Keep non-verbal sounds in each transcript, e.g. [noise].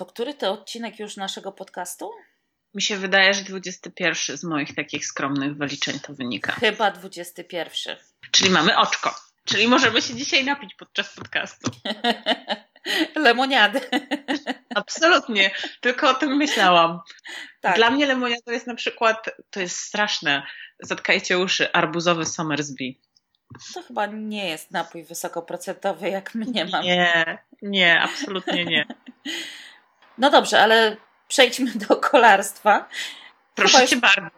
To który to odcinek już naszego podcastu? Mi się wydaje, że 21 z moich takich skromnych wyliczeń to wynika. Chyba 21. Czyli mamy oczko. Czyli możemy się dzisiaj napić podczas podcastu. [laughs] Lemoniady. [laughs] Absolutnie. Tylko o tym myślałam. Tak. Dla mnie lemoniada jest na przykład, to jest straszne, zatkajcie uszy, arbuzowy Somersby. To chyba nie jest napój wysokoprocentowy, jak mnie mam. Nie, nie, absolutnie nie. [laughs] No dobrze, ale przejdźmy do kolarstwa. Proszę Chyba cię już- bardzo.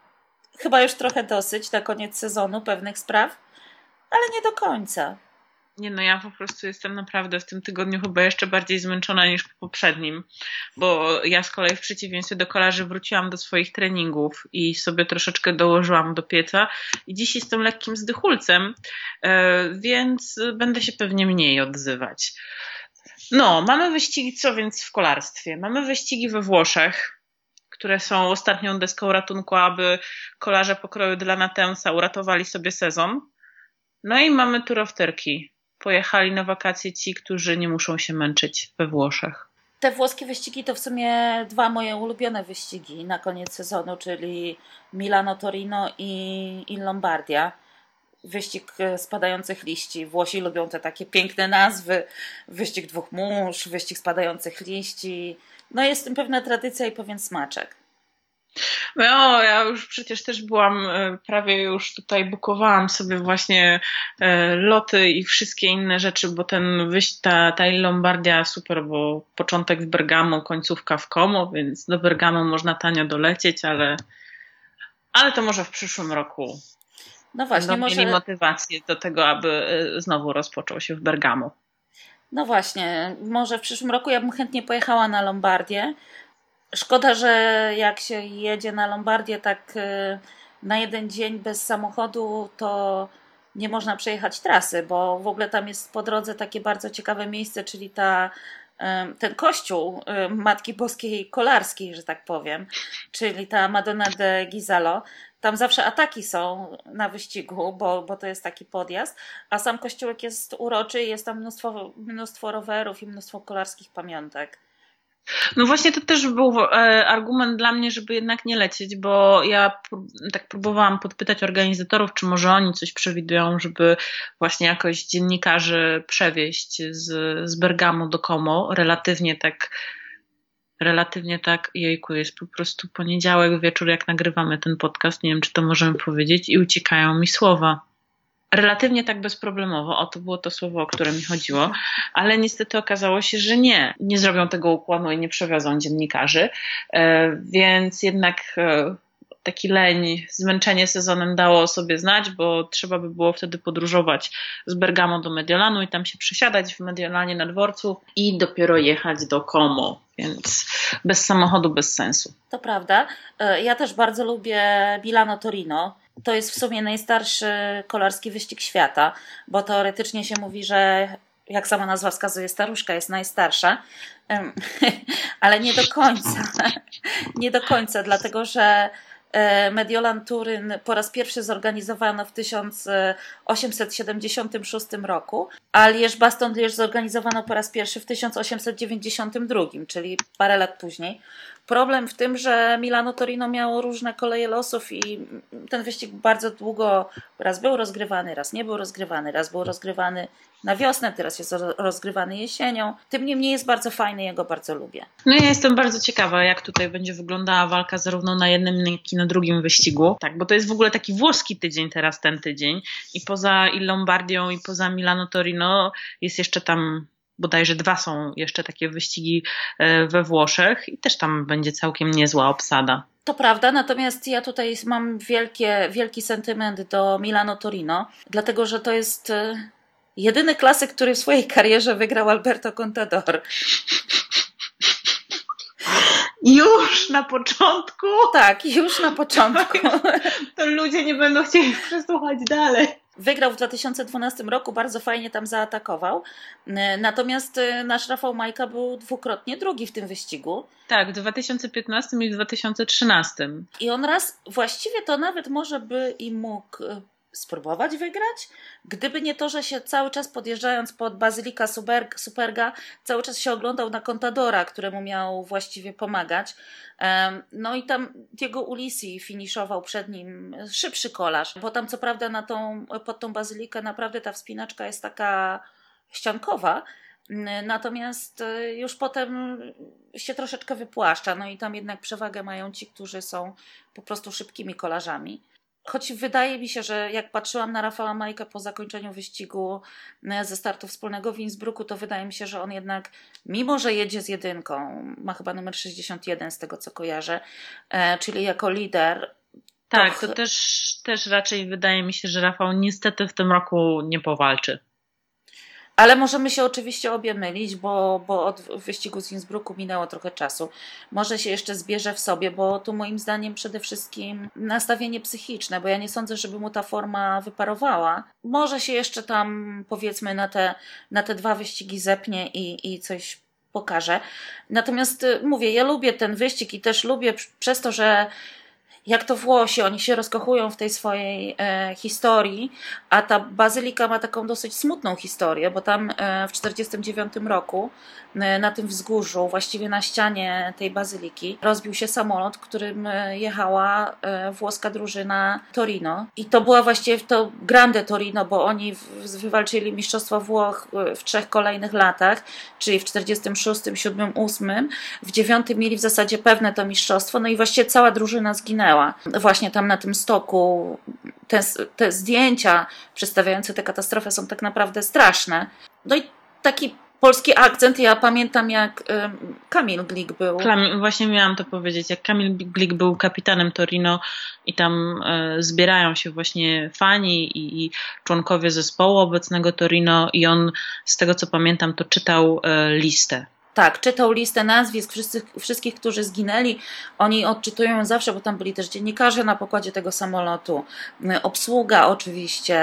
Chyba już trochę dosyć na koniec sezonu pewnych spraw, ale nie do końca. Nie no, ja po prostu jestem naprawdę w tym tygodniu chyba jeszcze bardziej zmęczona niż po poprzednim, bo ja z kolei w przeciwieństwie do kolarzy wróciłam do swoich treningów i sobie troszeczkę dołożyłam do pieca i dziś jestem lekkim zdychulcem, e, więc będę się pewnie mniej odzywać. No, mamy wyścigi, co więc w kolarstwie? Mamy wyścigi we Włoszech, które są ostatnią deską ratunku, aby kolarze pokroju dla Natensa uratowali sobie sezon. No i mamy Turkey. Pojechali na wakacje ci, którzy nie muszą się męczyć we Włoszech. Te włoskie wyścigi to w sumie dwa moje ulubione wyścigi na koniec sezonu, czyli Milano-Torino i, i Lombardia. Wyścig e, spadających liści. Włosi lubią te takie piękne nazwy. Wyścig dwóch mórz, wyścig spadających liści. No jest w tym pewna tradycja i pewien smaczek. No, ja już przecież też byłam, e, prawie już tutaj bukowałam sobie właśnie e, loty i wszystkie inne rzeczy, bo ten wyś, ta, ta Lombardia super, bo początek w Bergamo, końcówka w Como, więc do Bergamo można tanio dolecieć, ale, ale to może w przyszłym roku No właśnie, będą może... mieli motywację do tego, aby e, znowu rozpoczął się w Bergamo. No właśnie, może w przyszłym roku ja bym chętnie pojechała na Lombardię. Szkoda, że jak się jedzie na Lombardię tak y, na jeden dzień bez samochodu, to nie można przejechać trasy, bo w ogóle tam jest po drodze takie bardzo ciekawe miejsce, czyli ta, y, ten kościół Matki Boskiej Kolarskiej, że tak powiem, czyli ta Madonna de Gizalo. Tam zawsze ataki są na wyścigu, bo, bo to jest taki podjazd, a sam kościółek jest uroczy i jest tam mnóstwo, mnóstwo rowerów i mnóstwo kolarskich pamiątek. No właśnie to też był e, argument dla mnie, żeby jednak nie lecieć, bo ja tak próbowałam podpytać organizatorów, czy może oni coś przewidują, żeby właśnie jakoś dziennikarzy przewieźć z, z Bergamo do Como, relatywnie tak relatywnie tak, jejku, jest po prostu poniedziałek wieczór, jak nagrywamy ten podcast, nie wiem, czy to możemy powiedzieć, i uciekają mi słowa. Relatywnie tak bezproblemowo, o to było to słowo, o które mi chodziło, ale niestety okazało się, że nie, nie zrobią tego układu i nie przewiozą dziennikarzy, e, więc jednak e, taki leń, zmęczenie sezonem dało o sobie znać, bo trzeba by było wtedy podróżować z Bergamo do Mediolanu i tam się przesiadać w Mediolanie na dworcu i dopiero jechać do Como, więc bez samochodu bez sensu. To prawda. E, Ja też bardzo lubię Milano-Torino. To jest w sumie najstarszy kolarski wyścig świata, bo teoretycznie się mówi, że jak sama nazwa wskazuje, staruszka jest najstarsza, [laughs] ale nie do końca. [laughs] Nie do końca, dlatego że e, Mediolan Turyn po raz pierwszy zorganizowano w 1876 roku, a Lierz-Baston-Lierz zorganizowano po raz pierwszy w 1892, czyli parę lat później. Problem w tym, że Milano-Torino miało różne koleje losów i ten wyścig bardzo długo raz był rozgrywany, raz nie był rozgrywany, raz był rozgrywany na wiosnę, teraz jest ro- rozgrywany jesienią. Tym niemniej jest bardzo fajny, ja bardzo lubię. No ja jestem bardzo ciekawa, jak tutaj będzie wyglądała walka zarówno na jednym, jak i na drugim wyścigu. Tak, bo to jest w ogóle taki włoski tydzień teraz, ten tydzień. I poza i Lombardią, i poza Milano Torino jest jeszcze tam bodajże dwa są jeszcze takie wyścigi e, we Włoszech i też tam będzie całkiem niezła obsada. To prawda, natomiast ja tutaj mam wielkie, wielki sentyment do Milano-Torino, dlatego że to jest e, jedyny klasyk, który w swojej karierze wygrał Alberto Contador. Już na początku Tak, już na [laughs] początku. to ludzie nie będą chcieli przesłuchać dalej. Wygrał w 2012 roku, bardzo fajnie tam zaatakował. E, Natomiast e, nasz Rafał Majka był dwukrotnie drugi w tym wyścigu. Tak, w 2015 i w 2013. I on raz, właściwie to nawet może by i mógł e, spróbować wygrać. Gdyby nie to, że się cały czas podjeżdżając pod Bazylika Super, Superga, cały czas się oglądał na Contadora, któremu miał właściwie pomagać. No i tam Diego Ulisi finiszował przed nim szybszy kolarz, bo tam co prawda na tą, pod tą Bazylikę naprawdę ta wspinaczka jest taka ściankowa, Natomiast e, już potem się troszeczkę wypłaszcza, no i tam jednak przewagę mają ci, którzy są po prostu szybkimi kolarzami. Choć wydaje mi się, że jak patrzyłam na Rafała Majka po zakończeniu wyścigu e, ze startu wspólnego w Innsbrucku, to wydaje mi się, że on jednak, mimo że jedzie z jedynką, ma chyba numer 61 z tego co kojarzę, e, czyli jako lider. Tak, to, to też, też raczej wydaje mi się, że Rafał niestety w tym roku nie powalczy. Ale możemy się oczywiście obie mylić, bo, bo od wyścigu z Innsbrucku minęło trochę czasu. Może się jeszcze zbierze w sobie, bo tu moim zdaniem przede wszystkim nastawienie psychiczne, bo ja nie sądzę, żeby mu ta forma wyparowała. Może się jeszcze tam powiedzmy na te, na te dwa wyścigi zepnie i, i coś pokaże. Natomiast y, mówię, ja lubię ten wyścig i też lubię przez to, że jak to Włosi, oni się rozkochują w tej swojej e, historii, a ta bazylika ma taką dosyć smutną historię, bo tam e, w 1949 roku e, na tym wzgórzu, właściwie na ścianie tej bazyliki, rozbił się samolot, którym e, jechała e, włoska drużyna Torino. I to była właściwie to Grande Torino, bo oni w, wywalczyli Mistrzostwo Włoch e, w trzech kolejnych latach, czyli w 46, 7, 8. W 9 mieli w zasadzie pewne to mistrzostwo, no i właściwie cała drużyna zginęła Właśnie tam na tym stoku te, te zdjęcia przedstawiające tę katastrofę są tak naprawdę straszne. No i taki polski akcent. Ja pamiętam, jak Kamil Glik był. Właśnie miałam to powiedzieć. Jak Kamil Glik był kapitanem Torino i tam e, zbierają się właśnie fani i, członkowie zespołu obecnego Torino, i on, z tego co pamiętam, to czytał e, listę tak, czytał listę nazwisk wszystkich, wszystkich, którzy zginęli. Oni odczytują zawsze, bo tam byli też dziennikarze na pokładzie tego samolotu, obsługa oczywiście,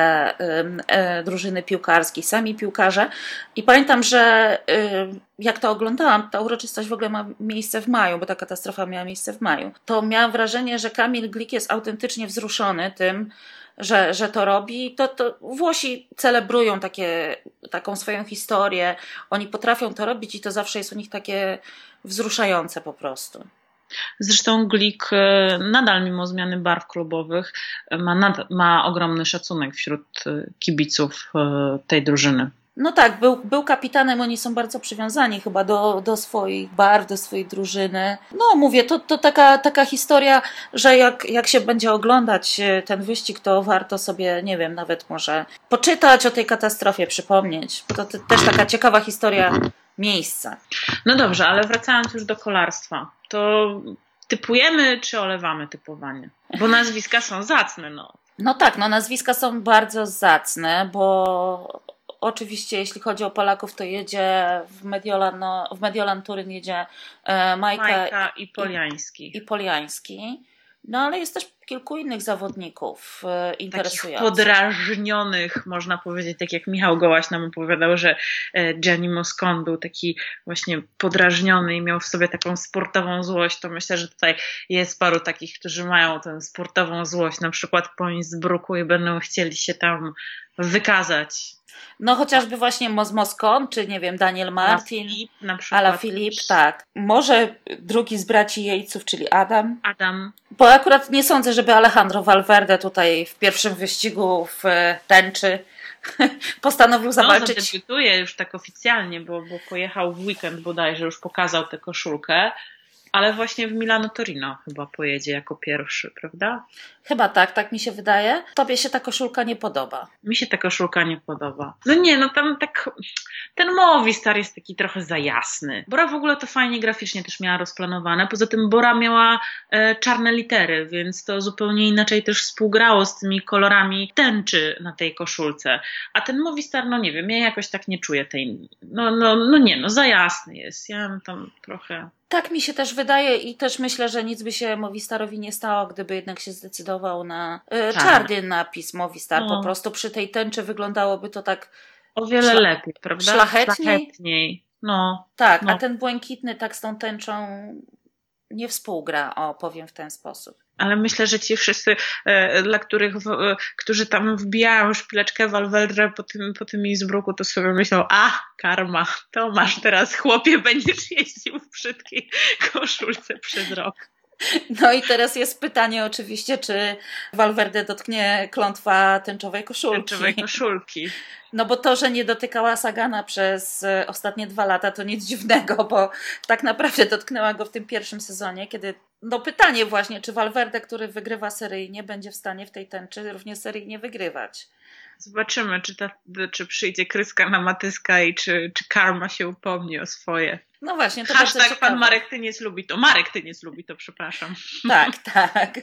e, drużyny piłkarskiej, sami piłkarze. I pamiętam, że y, jak to oglądałam, ta uroczystość w ogóle ma miejsce w maju, bo ta katastrofa miała miejsce w maju, to miałam wrażenie, że Kamil Glik jest autentycznie wzruszony tym, że, że to robi, to, to Włosi celebrują takie, taką swoją historię. Oni potrafią to robić i to zawsze jest u nich takie wzruszające po prostu. Zresztą Glik e, nadal, mimo zmiany barw klubowych, ma, nad, ma ogromny szacunek wśród e, kibiców e, tej drużyny. No tak, był, był kapitanem, oni są bardzo przywiązani chyba do, do swoich barw, do swojej drużyny. No mówię, to, to taka, taka historia, że jak, jak się będzie oglądać e, ten wyścig, to warto sobie, nie wiem, nawet może poczytać o tej katastrofie, przypomnieć. To, to też taka ciekawa historia miejsca. No dobrze, ale wracając już do kolarstwa, to typujemy czy olewamy typowanie? Bo nazwiska są zacne, no. No tak, no nazwiska są bardzo zacne, bo Oczywiście, jeśli chodzi o Polaków, to jedzie w Mediolan, no, w Mediolan Turyn jedzie e, Majka, Majka i Poliański. I, I Poliański. No ale jest też kilku innych zawodników e, interesujących. Takich podrażnionych, można powiedzieć, tak jak Michał Gołaś nam opowiadał, że e, Gianni Moscon był taki właśnie podrażniony i miał w sobie taką sportową złość, to myślę, że tutaj jest paru takich, którzy mają tę sportową złość, na przykład po Innsbrucku i będą chcieli się tam wykazać. No chociażby właśnie Moz Moskon, czy nie wiem, Daniel Martin, Filip, na przykład. Ala Filip, tak. Może drugi z braci Jejców, czyli Adam. Adam. Bo akurat nie sądzę, żeby Alejandro Valverde tutaj w pierwszym wyścigu w e, tęczy [laughs] postanowił zawalczyć. No, debiutuje już tak oficjalnie, bo, bo pojechał w weekend bodajże, już pokazał tę koszulkę. Ale właśnie w Milano Torino chyba pojedzie jako pierwszy, prawda? Chyba tak, tak mi się wydaje. Tobie się ta koszulka nie podoba. Mi się ta koszulka nie podoba. No nie, no tam tak ten Movistar jest taki trochę za jasny. Bora w ogóle to fajnie graficznie też miała rozplanowane. Poza tym Bora miała e, czarne litery, więc to zupełnie inaczej też współgrało z tymi kolorami tęczy na tej koszulce. A ten Movistar, no nie wiem, ja jakoś tak nie czuję tej, no, no, no nie, no za jasny jest. Ja tam trochę tak mi się też wydaje i też myślę, że nic by się Movistarowi nie stało, gdyby jednak się zdecydował na y, czarny napis Movistar. No. Po prostu przy tej tęczy wyglądałoby to tak o wiele szla- lepiej, prawda? Szlachetniej. szlachetniej. No. Tak, no. a ten błękitny tak z tą tęczą nie współgra, o powiem w ten sposób. Ale myślę, że ci wszyscy, e, dla których, e, którzy tam wbijają szpileczkę Valverde po tym, po tym Innsbrucku, to sobie myślą, a, karma, to masz teraz chłopie, będziesz jeździł w brzydkiej koszulce przez rok. No i teraz jest pytanie oczywiście, czy Valverde dotknie klątwa tęczowej koszulki. Tęczowej koszulki. No bo to, że nie dotykała Sagana przez ostatnie dwa lata, to nic dziwnego, bo tak naprawdę dotknęła go w tym pierwszym sezonie, kiedy no pytanie właśnie, czy Valverde, który wygrywa seryjnie, będzie w stanie w tej tęczy również seryjnie wygrywać. Zobaczymy, czy, ta, czy przyjdzie kryska na matyska i czy, czy karma się upomni o swoje. No właśnie, to Hashtag pan Marek Tyniec lubi to. Marek Tyniec lubi to, przepraszam. Tak, [laughs] tak.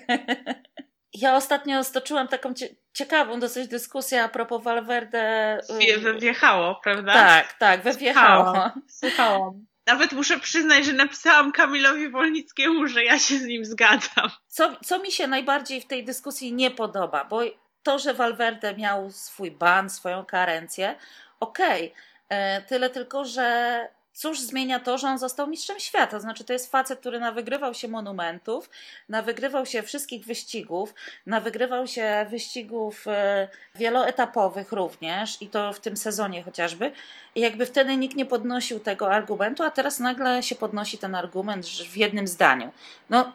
Ja ostatnio stoczyłam taką ciekawą dosyć dyskusję a propos Valverde. Wywiechało, prawda? Tak, tak, wywiechało. Słuchałam. Nawet muszę przyznać, że napisałam Kamilowi Wolnickiemu, że ja się z nim zgadzam. Co, co mi się najbardziej w tej dyskusji nie podoba, bo to, że Valverde miał swój ban, swoją karencję, okej. Okay. E, tyle tylko, że cóż zmienia to, że on został mistrzem świata. Znaczy, to jest facet, który nawygrywał się monumentów, nawygrywał się wszystkich wyścigów, nawygrywał się wyścigów e, wieloetapowych również, i to w tym sezonie chociażby. I jakby wtedy nikt nie podnosił tego argumentu, a teraz nagle się podnosi ten argument w jednym zdaniu. No,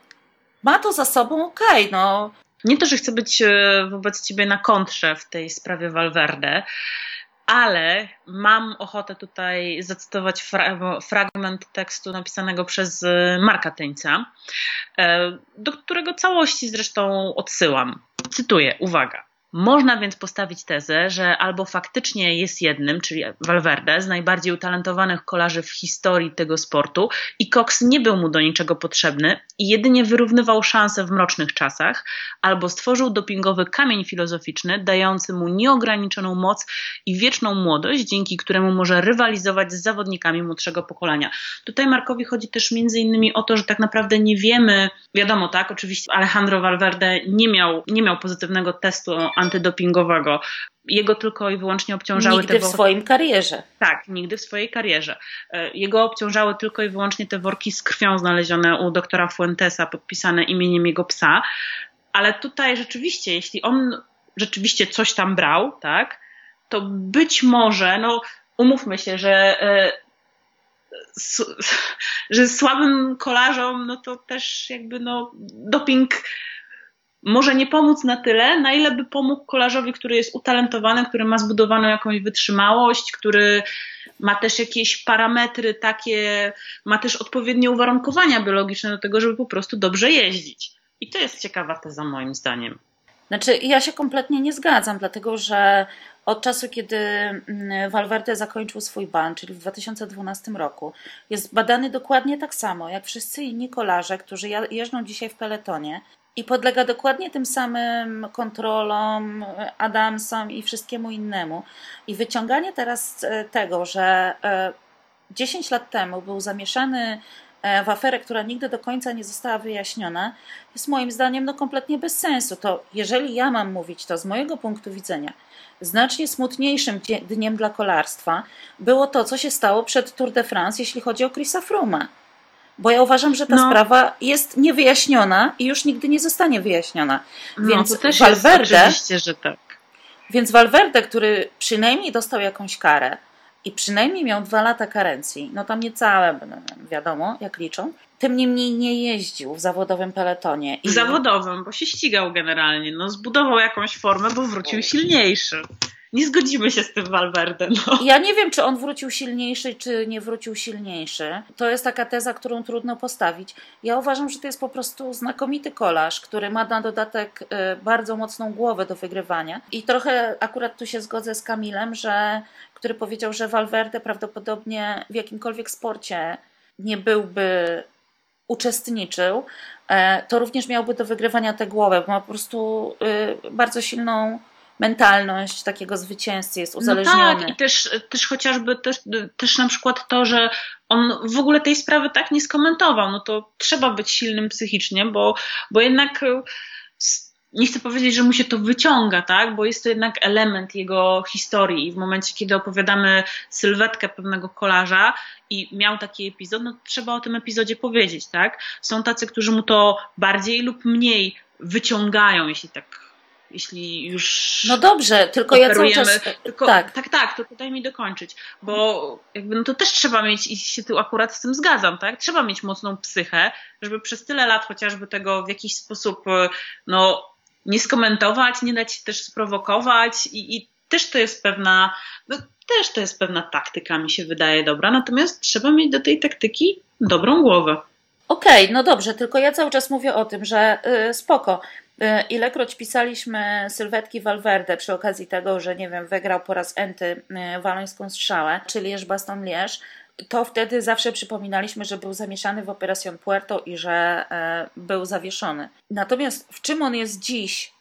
ma to za sobą, okej, okay, no. Nie to, że chcę być e, wobec ciebie na kontrze w tej sprawie Valverde, ale mam ochotę tutaj zacytować fra fragment tekstu napisanego przez e, Marka Tyńca, e, do którego całości zresztą odsyłam. Cytuję, uwaga. Można więc postawić tezę, że albo faktycznie jest jednym, czyli Valverde, z najbardziej utalentowanych kolarzy w historii tego sportu i Cox nie był mu do niczego potrzebny i jedynie wyrównywał szanse w mrocznych czasach, albo stworzył dopingowy kamień filozoficzny, dający mu nieograniczoną moc i wieczną młodość, dzięki któremu może rywalizować z zawodnikami młodszego pokolenia. Tutaj Markowi chodzi też między innymi o to, że tak naprawdę nie wiemy, wiadomo tak, oczywiście Alejandro Valverde nie miał, nie miał pozytywnego testu antydopingowego. Jego tylko i wyłącznie obciążały nigdy te worki. w swoim karierze. Tak, nigdy w swojej karierze. E, jego obciążały tylko i wyłącznie te worki z krwią znalezione u doktora Fuentesa, podpisane imieniem jego psa. Ale tutaj rzeczywiście, jeśli on rzeczywiście coś tam brał, tak, to być może, no umówmy się, że e, [laughs] że słabym kolarzom, no to też jakby no doping może nie pomóc na tyle, na ile by pomógł kolarzowi, który jest utalentowany, który ma zbudowaną jakąś wytrzymałość, który ma też jakieś parametry takie, ma też odpowiednie uwarunkowania biologiczne do tego, żeby po prostu dobrze jeździć. I to jest ciekawa teza moim zdaniem. Znaczy, ja się kompletnie nie zgadzam, dlatego że od czasu, kiedy mm, Valverde zakończył swój ban, czyli w 2012 roku, jest badany dokładnie tak samo jak wszyscy inni kolarze, którzy jeżdżą dzisiaj w peletonie i podlega dokładnie tym samym kontrolom, Adamsom i wszystkiemu innemu. I wyciąganie teraz e, tego, że 10 e, lat temu był zamieszany e, w aferę, która nigdy do końca nie została wyjaśniona, jest moim zdaniem no kompletnie bez sensu. To jeżeli ja mam mówić to z mojego punktu widzenia, znacznie smutniejszym dniem dla kolarstwa było to, co się stało przed Tour de France, jeśli chodzi o Chrisa Froome bo ja uważam, że ta no. sprawa jest niewyjaśniona i już nigdy nie zostanie wyjaśniona. No, więc to też Valverde, jest oczywiście, że tak. Więc Valverde, który przynajmniej dostał jakąś karę i przynajmniej miał dwa lata karencji, no tam niecałe, wiadomo, jak liczą, tym niemniej nie jeździł w zawodowym peletonie. I... W zawodowym, bo się ścigał generalnie. No, zbudował jakąś formę, bo wrócił silniejszy nie zgodzimy się z tym Valverde. No. Ja nie wiem, czy on wrócił silniejszy, czy nie wrócił silniejszy. To jest taka teza, którą trudno postawić. Ja uważam, że to jest po prostu znakomity kolarz, który ma na dodatek y, bardzo mocną głowę do wygrywania. I trochę akurat tu się zgodzę z Kamilem, że który powiedział, że Valverde prawdopodobnie w jakimkolwiek sporcie nie byłby uczestniczył, e, to również miałby do wygrywania tę głowę, bo ma po prostu y, bardzo silną mentalność takiego zwycięzcy jest uzależniony. No tak, i też, też chociażby też, też na przykład to, że on w ogóle tej sprawy tak nie skomentował, no to trzeba być silnym psychicznie, bo, bo jednak nie chcę powiedzieć, że mu się to wyciąga, tak? bo jest to jednak element jego historii. I w momencie, kiedy opowiadamy sylwetkę pewnego kolarza i miał taki epizod, no trzeba o tym epizodzie powiedzieć. tak? Są tacy, którzy mu to bardziej lub mniej wyciągają, jeśli tak jeśli już. No dobrze, tylko ja cały czas. Tylko, tak. tak, tak, to daj mi dokończyć, bo jakby no to też trzeba mieć, i się tu akurat z tym zgadzam, tak? Trzeba mieć mocną psychę, żeby przez tyle lat chociażby tego w jakiś sposób, no, nie skomentować, nie dać się też sprowokować i, i też to jest pewna, no, też to jest pewna taktyka, mi się wydaje dobra, natomiast trzeba mieć do tej taktyki dobrą głowę. Okej, okay, no dobrze, tylko ja cały czas mówię o tym, że yy, spoko. Yy, ilekroć pisaliśmy sylwetki Valverde przy okazji tego, że nie wiem, wygrał po raz enty yy, walońską strzałę, czyli Lierz Baston Lierz, to wtedy zawsze przypominaliśmy, że był zamieszany w Operación Puerto i że yy, był zawieszony. Natomiast w czym on jest dziś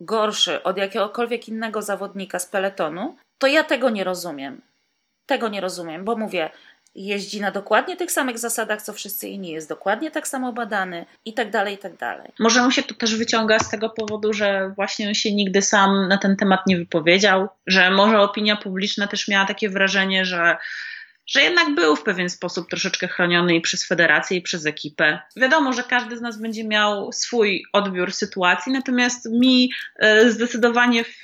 gorszy od jakiegokolwiek innego zawodnika z peletonu, to ja tego nie rozumiem. Tego nie rozumiem, bo mówię, jeździ na dokładnie tych samych zasadach, co wszyscy inni, jest dokładnie tak samo badany i tak dalej, i tak dalej. Może mu się to też wyciąga z tego powodu, że właśnie on się nigdy sam na ten temat nie wypowiedział, że może opinia publiczna też miała takie wrażenie, że że jednak był w pewien sposób troszeczkę chroniony i przez federację, i przez ekipę. Wiadomo, że każdy z nas będzie miał swój odbiór sytuacji, natomiast mi e, zdecydowanie w,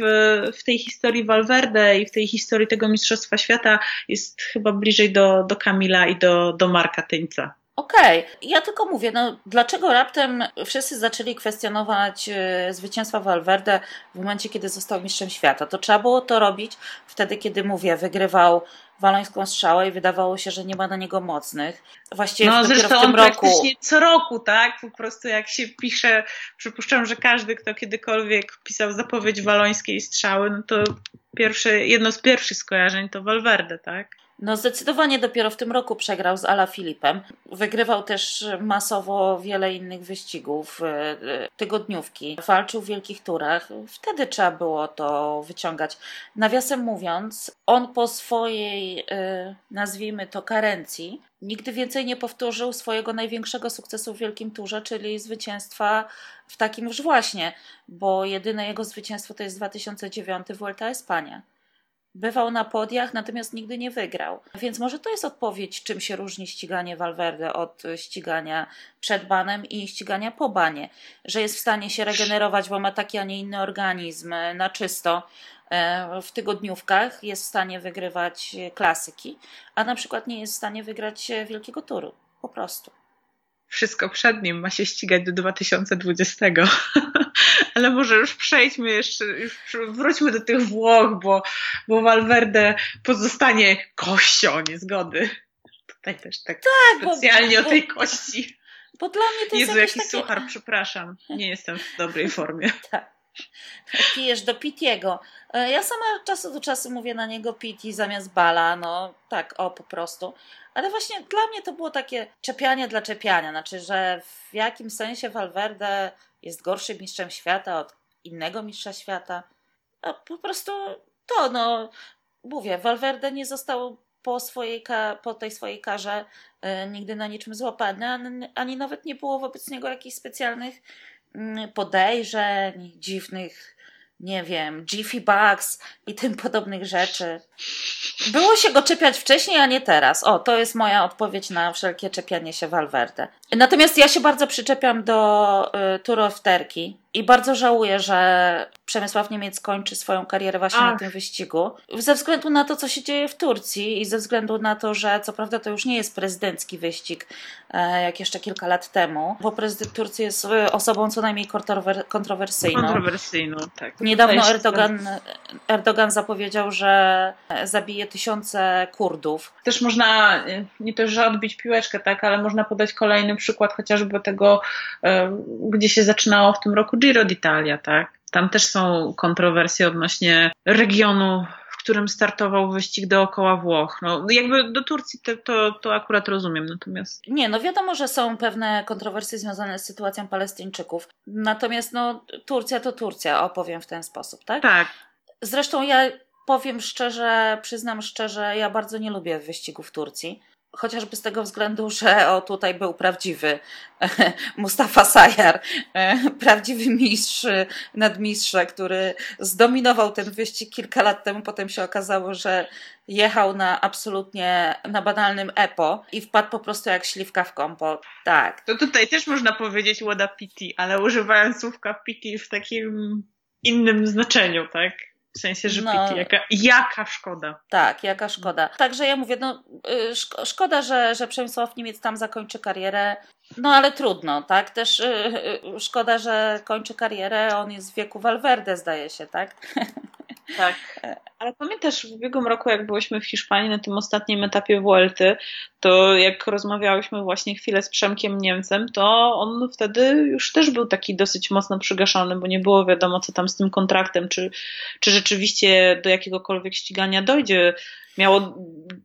w tej historii Valverde i w tej historii tego Mistrzostwa Świata jest chyba bliżej do, do Kamila i do, do Marka Tyńca. Okej, okay. ja tylko mówię, no dlaczego raptem wszyscy zaczęli kwestionować y, zwycięstwa Valverde w momencie, kiedy został mistrzem świata? To trzeba było to robić wtedy, kiedy mówię, wygrywał walońską strzałę i wydawało się, że nie ma na niego mocnych. Właściwie no, zresztą w tym on roku... praktycznie co roku, tak? Po prostu jak się pisze, przypuszczam, że każdy, kto kiedykolwiek pisał zapowiedź walońskiej strzały, no to pierwsze, jedno z pierwszych skojarzeń to Valverde, tak? No zdecydowanie dopiero w tym roku przegrał z Ala Filipem. Wygrywał też masowo wiele innych wyścigów, e, e, tygodniówki. Walczył w wielkich turach. Wtedy trzeba było to wyciągać. Nawiasem mówiąc, on po swojej, e, nazwijmy to, karencji, nigdy więcej nie powtórzył swojego największego sukcesu w wielkim turze, czyli zwycięstwa w takim już właśnie, bo jedyne jego zwycięstwo to jest 2009 Vuelta Espania. Bywał na podiach, natomiast nigdy nie wygrał. Więc może to jest odpowiedź, czym się różni ściganie Valverde od ścigania przed banem i ścigania po banie. Że jest w stanie się regenerować, bo ma taki, a nie inny organizm na czysto e, w tygodniówkach, jest w stanie wygrywać klasyki, a na przykład nie jest w stanie wygrać wielkiego turu. Po prostu wszystko przed nim ma się ścigać do 2020. [laughs] Ale może już przejdźmy jeszcze, już wróćmy do tych Włoch, bo, bo Valverde pozostanie kością niezgody. Tutaj też tak, tak specjalnie bo, bo, o tej kości. Bo dla mnie to jest Jezu, jaki takie... suchar, przepraszam. Nie jestem w dobrej formie. [laughs] Tak. Pijesz do Pitiego. E, ja sama od czasu do czasu mówię na niego Piti zamiast Bala, no tak, o po prostu. Ale właśnie dla mnie to było takie czepianie dla czepiania. Znaczy, że w jakim sensie Valverde jest gorszym mistrzem świata od innego mistrza świata. No, po prostu to, no, mówię, Valverde nie został po, swojej, po tej swojej karze y, nigdy na niczym złapany, ani, ani nawet nie było wobec niego jakichś specjalnych y, podejrzeń, dziwnych nie wiem, Jiffy Bugs i tym podobnych rzeczy. Było się go czepiać wcześniej, a nie teraz. O, to jest moja odpowiedź na wszelkie czepianie się Valverde. Natomiast ja się bardzo przyczepiam do y, Tour of Turkey i bardzo żałuję, że Przemysław Niemiec kończy swoją karierę właśnie Ach. na tym wyścigu. Ze względu na to, co się dzieje w Turcji i ze względu na to, że co prawda to już nie jest prezydencki wyścig, e, jak jeszcze kilka lat temu, bo prezydent Turcji jest e, osobą co najmniej kontrowersyjną. Kontrowersyjną, tak. Niedawno Erdogan, Erdogan zapowiedział, że zabije tysiące Kurdów. Też można, e, nie to, że odbić piłeczkę, tak, ale można podać kolejny przykład chociażby tego, gdzie się zaczynało w tym roku Giro d'Italia, tak? Tam też są kontrowersje odnośnie regionu, w którym startował wyścig dookoła Włoch. No, jakby do Turcji to, to, to akurat rozumiem, natomiast. Nie, no wiadomo, że są pewne kontrowersje związane z sytuacją Palestyńczyków. Natomiast no, Turcja to Turcja, opowiem w ten sposób, tak? Tak. Zresztą ja powiem szczerze, przyznam szczerze, ja bardzo nie lubię wyścigów w Turcji chociażby z tego względu, że o tutaj był prawdziwy [laughs] Mustafa Sajar, prawdziwy mistrz nadmistrza, który zdominował ten wyścig kilka lat temu. Potem się okazało, że jechał na absolutnie na banalnym EPO i wpadł po prostu jak śliwka w kompot. Tak. To tutaj też można powiedzieć Łoda Pity, ale używając słówka Pity w takim innym znaczeniu, tak? W sensie, że no, jaka, jaka szkoda. Tak, jaka szkoda. Także ja mówię, no y, szko szkoda, że, że Przemysław Niemiec tam zakończy karierę, no ale trudno, tak? Też yy, szkoda, że kończy karierę, on jest w wieku Valverde, zdaje się, tak? Tak. [laughs] Ale pamiętasz w ubiegłym roku, jak byliśmy w Hiszpanii na tym ostatnim etapie Vuelty, to jak rozmawiałyśmy właśnie chwilę z Przemkiem Niemcem, to on wtedy już też był taki dosyć mocno przygaszony, bo nie było wiadomo, co tam z tym kontraktem, czy, czy rzeczywiście do jakiegokolwiek ścigania dojdzie. Miało,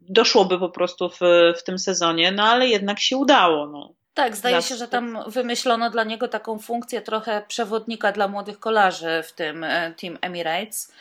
doszłoby po prostu w, w tym sezonie, no ale jednak się udało. No. Tak, zdaje się, że tam wymyślono dla niego taką funkcję trochę przewodnika dla młodych kolarzy w tym e, Team Emirates.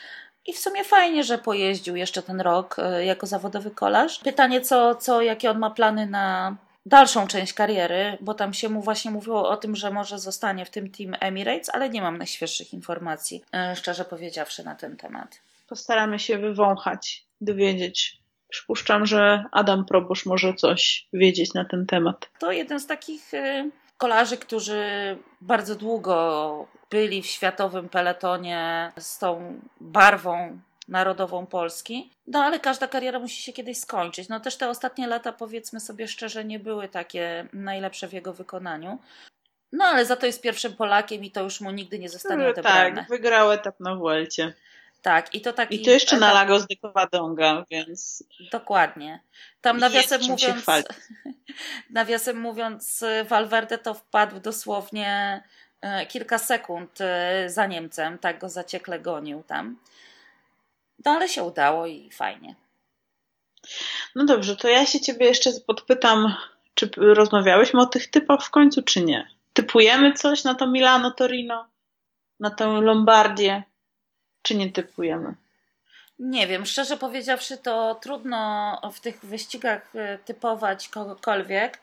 I w sumie fajnie, że pojeździł jeszcze ten rok e, jako zawodowy kolarz. Pytanie, co, co, jakie on ma plany na dalszą część kariery, bo tam się mu właśnie mówiło o tym, że może zostanie w tym Team Emirates, ale nie mam najświeższych informacji, e, szczerze powiedziawszy, na ten temat. Postaramy się wywąchać, dowiedzieć. Przypuszczam, że Adam Probosz może coś wiedzieć na ten temat. To jeden z takich e, kolarzy, którzy bardzo długo byli w światowym peletonie z tą barwą narodową Polski. No ale każda kariera musi się kiedyś skończyć. No też te ostatnie lata, powiedzmy sobie szczerze, nie były takie najlepsze w jego wykonaniu. No ale za to jest pierwszym Polakiem i to już mu nigdy nie zostanie odebrane. Tak, wygrał etap na Vuelcie. Tak, i to taki. I to jeszcze etap... na Lagos de Covadonga, więc. Dokładnie. Tam nawiasem mówiąc. [laughs] nawiasem mówiąc, Valverde to wpadł dosłownie E, kilka sekund e, za Niemcem, tak go zaciekle gonił tam. No ale się udało i fajnie. No dobrze, to ja się ciebie jeszcze podpytam, czy rozmawiałyśmy o tych typach w końcu, czy nie? Typujemy coś na to Milano, Torino, na tę Lombardię, czy nie typujemy? Nie wiem, szczerze powiedziawszy, to trudno w tych wyścigach e, typować kogokolwiek,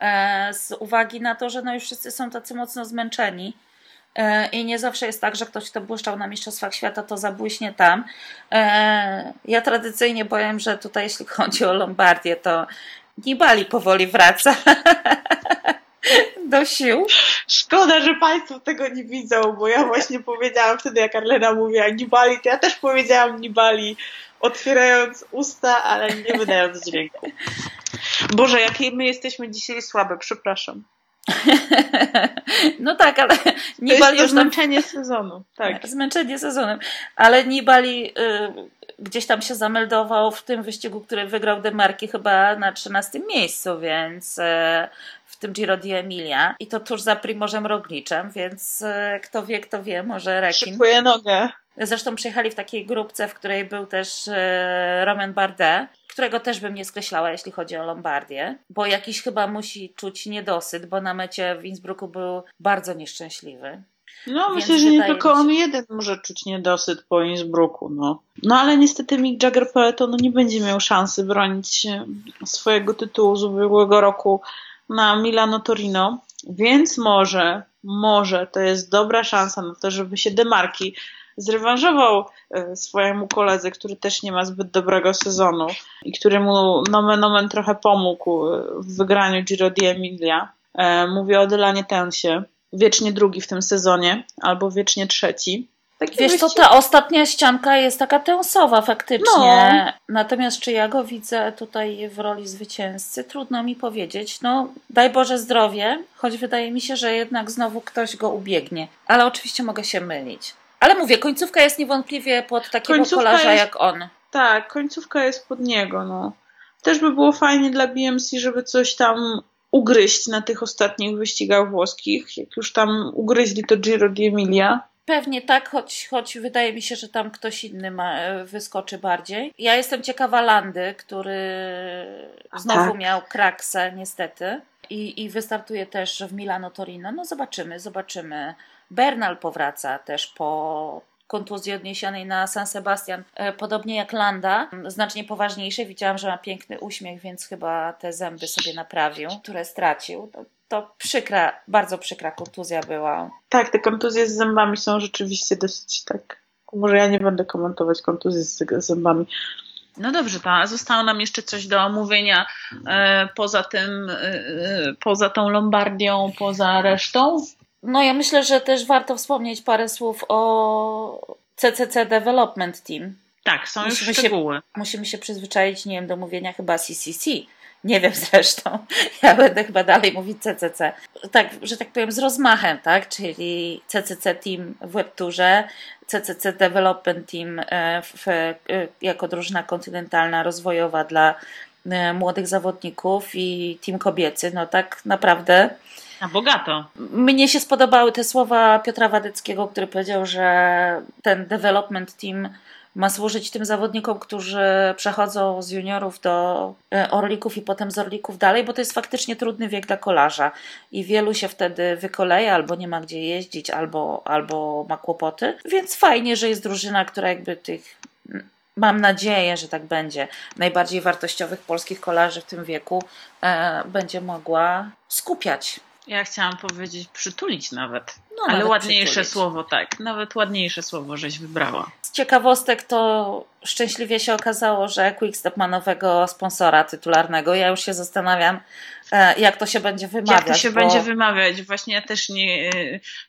E, z uwagi na to, że no już wszyscy są tacy mocno zmęczeni. E, I nie zawsze jest tak, że ktoś, kto błyszczał na Mistrzostwach Świata, to zabłyśnie tam. Ja tradycyjnie powiem, że tutaj, jeśli chodzi o Lombardię, to Nibali powoli wraca [laughs] do sił. Szkoda, że Państwo tego nie widzą, bo ja właśnie powiedziałam wtedy, jak Arlena mówiła Nibali, to ja też powiedziałam Nibali, otwierając usta, ale nie wydając dźwięku. Boże, jakie my jesteśmy dzisiaj słabe, przepraszam. [laughs] No tak, ale Nibali to jest to zmęczenie sezonu. Tak. [laughs] Zmęczenie sezonem. Ale Nibali y, gdzieś tam się zameldował w tym wyścigu, który wygrał Demarki chyba na 13 miejscu, więc y, tym Giro di Emilia i to tuż za Primożem Rogliczem, więc y, kto wie, kto wie, może Rekin. Szykuje nogę. Zresztą przyjechali w takiej grupce, w której był też y, Roman Bardet, którego też bym nie skreślała, jeśli chodzi o Lombardię, bo jakiś chyba musi czuć niedosyt, bo na mecie w Innsbrucku był bardzo nieszczęśliwy. No, myślę, że nie tylko on jeden może czuć niedosyt po Innsbrucku, no. No ale niestety Mick Jagger Peletonu nie będzie miał szansy bronić swojego tytułu z ubiegłego roku na Milano Torino, więc może, może to jest dobra szansa na to, żeby się demarki zrewanżował e, swojemu koledze, który też nie ma zbyt dobrego sezonu i któremu nomen omen trochę pomógł e, w wygraniu Giro di Emilia. E, mówię o Dylanie Tensie, wiecznie drugi w tym sezonie, albo wiecznie trzeci. Taki Wiesz, to ta ostatnia ścianka jest taka tęsowa faktycznie. No. Natomiast czy ja go widzę tutaj w roli zwycięzcy, trudno mi powiedzieć. No, daj Boże zdrowie, choć wydaje mi się, że jednak znowu ktoś go ubiegnie. Ale oczywiście mogę się mylić. Ale mówię, końcówka jest niewątpliwie pod takiego końcówka kolarza jest, jak on. Tak, końcówka jest pod niego. No. Też by było fajnie dla BMC, żeby coś tam ugryźć na tych ostatnich wyścigach włoskich. Jak już tam ugryźli to Giro di Emilia. Pewnie tak, choć, choć wydaje mi się, że tam ktoś inny ma, wyskoczy bardziej. Ja jestem ciekawa Landy, który znowu tak. miał kraksę niestety i, i wystartuje też w Milano Torino. No zobaczymy, zobaczymy. Bernal powraca też po kontuzji odniesionej na San Sebastian, e, podobnie jak Landa, znacznie poważniejszej. Widziałam, że ma piękny uśmiech, więc chyba te zęby sobie naprawił, które stracił. To, przykra, bardzo przykra kontuzja była. Tak, te kontuzje z zębami są rzeczywiście dosyć tak. Może ja nie będę komentować kontuzji z zębami. No dobrze, to zostało nam jeszcze coś do omówienia e, poza tym, e, e poza tą Lombardią, poza resztą? No ja myślę, że też warto wspomnieć parę słów o CCC Development Team. Tak, są musimy już szczegóły. Się, musimy się przyzwyczaić, nie wiem, do mówienia chyba CCC. Nie wiem [laughs] zresztą. Ja będę chyba dalej mówić CCC. Tak, że tak powiem z rozmachem, tak? Czyli CCC Team w WebTourze, CCC Development Team e, w, w, e, jako drużyna kontynentalna rozwojowa dla e, młodych zawodników i team kobiecy. No tak naprawdę a bogato. Mnie się spodobały te słowa Piotra Wadeckiego, który powiedział, że ten development team ma służyć tym zawodnikom, którzy przechodzą z juniorów do e, orlików i potem z orlików dalej, bo to jest faktycznie trudny wiek dla kolarza i wielu się wtedy wykoleja, albo nie ma gdzie jeździć, albo, albo ma kłopoty. Więc fajnie, że jest drużyna, która jakby tych mam nadzieję, że tak będzie, najbardziej wartościowych polskich kolarzy w tym wieku e, będzie mogła skupiać. Ja chciałam powiedzieć przytulić nawet. No, Ale nawet ładniejsze przytulić. słowo, tak. Nawet ładniejsze słowo żeś wybrała. Z ciekawostek to szczęśliwie się okazało, że Quickstep ma nowego sponsora tytularnego. Ja już się zastanawiam, e, jak to się będzie wymawiać. Jak to się bo... będzie wymawiać? Właśnie ja też nie,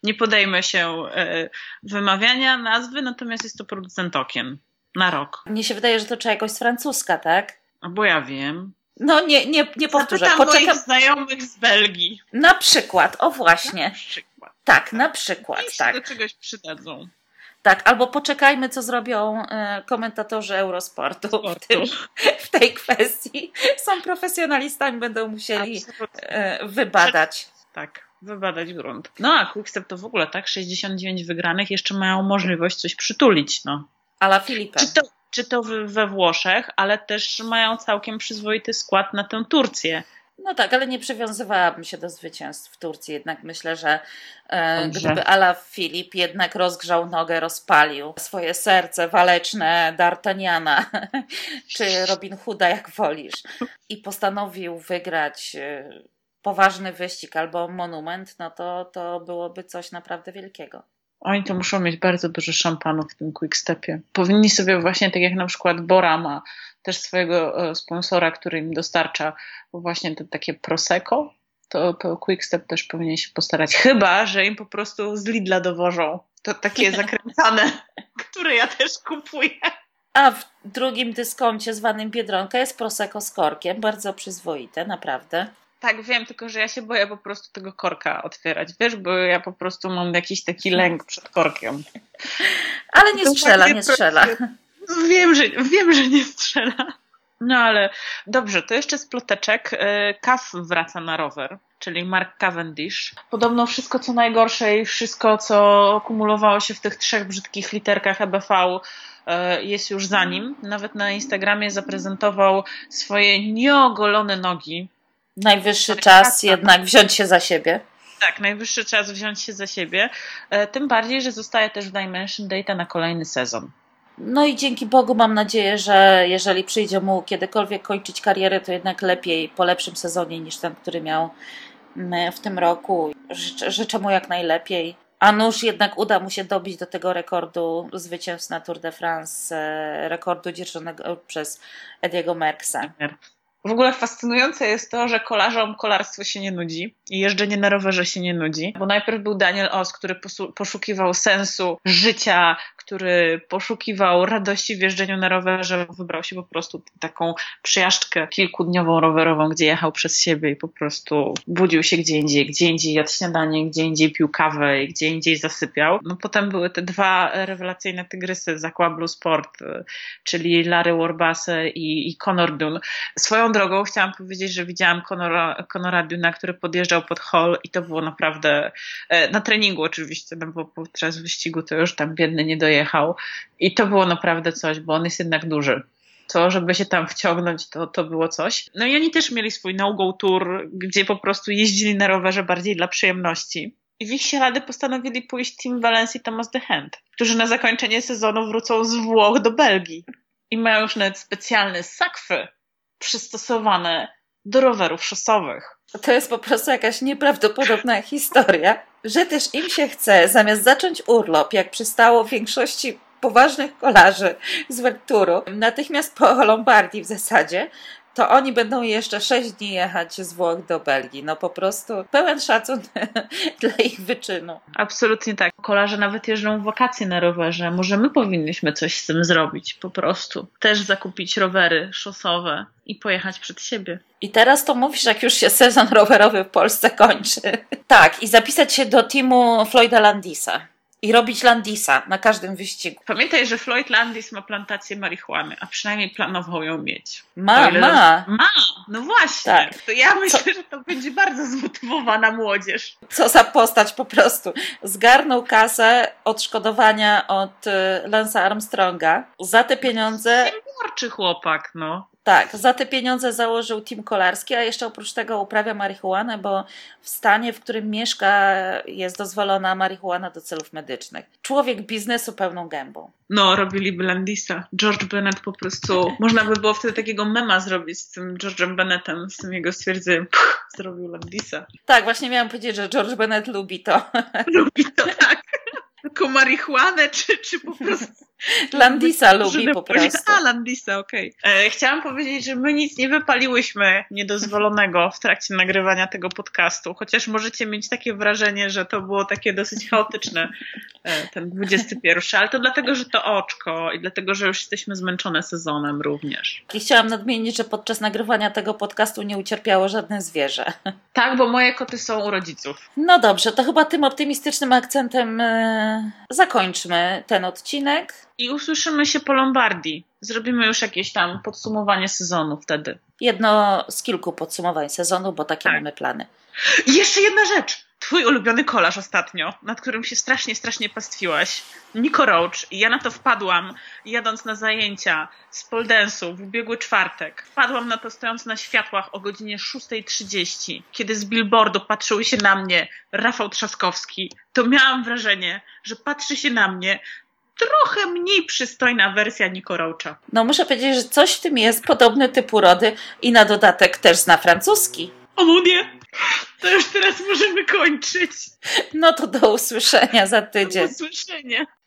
nie podejmę się e, wymawiania nazwy, natomiast jest to producent okien na rok. Mnie się wydaje, że to trzeba jakoś z francuska, tak? Bo ja wiem. No nie, nie, nie powtórzę. Zapytam Poczekam... moich znajomych z Belgii. Na przykład, o właśnie. Na przykład. Tak, na przykład, I tak. do czegoś przydadzą. Tak, albo poczekajmy, co zrobią e, komentatorzy Eurosportu w, tym, w, tej kwestii. Są profesjonalistami, będą musieli e, wybadać. Tak, wybadać grunt. No a Quickstep to w ogóle tak, 69 wygranych, jeszcze mają możliwość coś przytulić, no. Ala Filipe. Czy to, czy to we Włoszech, ale też mają całkiem przyzwoity skład na tę Turcję. No tak, ale nie przywiązywałabym się do zwycięstw w Turcji. Jednak myślę, że e, gdyby Ala Filip jednak rozgrzał nogę, rozpalił swoje serce waleczne D'Artagnana [laughs] czy Robin Hooda, jak wolisz, i postanowił wygrać e, poważny wyścig albo monument, no to, to byłoby coś naprawdę wielkiego. Oni to muszą mieć bardzo dużo szampanu w tym quickstepie. Powinni sobie właśnie, tak jak na przykład Bora ma też swojego e, sponsora, który im dostarcza właśnie te takie Prosecco, to, to Quickstep też powinien się postarać. Chyba, że im po prostu z Lidla dowożą. To takie [laughs] zakręcane, które ja też kupuję. A w drugim dyskoncie zwanym Biedronka jest Prosecco z korkiem. Bardzo przyzwoite, naprawdę. Tak, wiem, tylko że ja się boję po prostu tego korka otwierać, wiesz, bo ja po prostu mam jakiś taki lęk przed korkiem. Ale nie strzela, nie strzela. Wiem, że, wiem, że nie strzela. No ale dobrze, to jeszcze z ploteczek. E, wraca na rower, czyli Mark Cavendish. Podobno wszystko co najgorsze i wszystko co kumulowało się w tych trzech brzydkich literkach EBV e, jest już za nim. Nawet na Instagramie zaprezentował swoje nieogolone nogi Najwyższy czas jednak wziąć się za siebie. Tak, najwyższy czas wziąć się za siebie. E, tym bardziej, że zostaje też w Dimension Data na kolejny sezon. No i dzięki Bogu mam nadzieję, że jeżeli przyjdzie mu kiedykolwiek kończyć karierę, to jednak lepiej po lepszym sezonie niż ten, który miał mm, w tym roku. Życzę, życzę mu jak najlepiej. A nuż jednak uda mu się dobić do tego rekordu zwycięstw na Tour de France, e, rekordu dzierżonego przez Ediego Merckxa. W ogóle fascynujące jest to, że kolarzom kolarstwo się nie nudzi i jeżdżenie na rowerze się nie nudzi, bo najpierw był Daniel Os, który poszukiwał sensu życia, który poszukiwał radości w jeżdżeniu na rowerze, wybrał się po prostu taką przejażdżkę kilkudniową rowerową, gdzie jechał przez siebie i po prostu budził się gdzie indziej, gdzie indziej jadł śniadanie, gdzie indziej pił kawę i gdzie indziej zasypiał. No potem były te dwa rewelacyjne tygrysy z Aqua Blue Sport, czyli Larry Warbase i, i Conor Dunn. Swoją drogą chciałam powiedzieć, że widziałam Conora, Conora Duna, który podjeżdżał pod hall i to było naprawdę, e, na treningu oczywiście, no bo podczas wyścigu to już tam biedny nie dojechał i to było naprawdę coś, bo on jest jednak duży to, żeby się tam wciągnąć, to, to było coś. No i oni też mieli swój no-go tour, gdzie po prostu jeździli na rowerze bardziej dla przyjemności. I w ich ślady postanowili pójść Team Valencia i Thomas de Hand, którzy na zakończenie sezonu wrócą z Włoch do Belgii. I mają już nawet specjalne sakwy przystosowane do rowerów szosowych. To jest po prostu jakaś nieprawdopodobna historia, że też im się chce, zamiast zacząć urlop, jak przystało większości poważnych kolarzy z Werturu, natychmiast po Lombardii w zasadzie, to oni będą jeszcze 6 dni jechać z Włoch do Belgii. No po prostu pełen szacun [laughs] dla ich wyczynu. Absolutnie tak. Kolarze nawet jeżdżą w wakacje na rowerze. Może my powinniśmy coś z tym zrobić po prostu. Też zakupić rowery szosowe i pojechać przed siebie. I teraz to mówisz, jak już się sezon rowerowy w Polsce kończy. [laughs] Tak, i zapisać się do teamu Floyda Landisa i robić Landisa na każdym wyścigu. Pamiętaj, że Floyd Landis ma plantację marihuany, a przynajmniej planował ją mieć. Ma, ma. Ma, no właśnie. Tak. To ja myślę, że to będzie bardzo zmotywowana młodzież. Co za postać po prostu. Zgarnął kasę odszkodowania od y, Lance'a Armstronga. Za te pieniądze, Przedsiębiorczy chłopak, no. Tak, za te pieniądze założył team kolarski, a jeszcze oprócz tego uprawia marihuanę, bo w stanie, w którym mieszka, jest dozwolona marihuana do celów medycznych. Człowiek biznesu pełną gębą. No, robiliby Landisa. George Bennett po prostu. Można by było wtedy takiego mema zrobić z tym George'em Bennettem, z tym jego stwierdzeniem. Zrobił Landisa. Tak, właśnie miałam powiedzieć, że George Bennett lubi to. [laughs] Lubi to tak. Tylko marihuanę, czy, czy po prostu. [laughs] Landisa lubi po prostu. A, Landisa, okej. E, Chciałam powiedzieć, że my nic nie wypaliłyśmy niedozwolonego w trakcie nagrywania tego podcastu, chociaż możecie mieć takie wrażenie, że to było takie dosyć chaotyczne, e, ten 21, ale to dlatego, że to oczko i dlatego, że już jesteśmy zmęczone sezonem również. I chciałam nadmienić, że podczas nagrywania tego podcastu nie ucierpiało żadne zwierzę. Tak, bo moje koty są u rodziców. No dobrze, to chyba tym optymistycznym akcentem e, zakończmy ten odcinek. I usłyszymy się po Lombardii. Zrobimy już jakieś tam podsumowanie sezonu wtedy. Jedno z kilku podsumowań sezonu, bo takie Tak. mamy plany. I jeszcze jedna rzecz. Twój ulubiony kolarz ostatnio, nad którym się strasznie, strasznie pastwiłaś. Nico Roach. I ja na to wpadłam, jadąc na zajęcia z poldensu w ubiegły czwartek. Wpadłam na to stojąc na światłach o godzinie 6.30, kiedy z billboardu patrzył się na mnie Rafał Trzaskowski. To miałam wrażenie, że patrzy się na mnie trochę mniej przystojna wersja Nico Roacha. No muszę powiedzieć, że coś w tym jest, podobny typ urody i na dodatek też zna francuski. O nie! To już teraz możemy kończyć. No to do usłyszenia za Do tydzień. usłyszenia.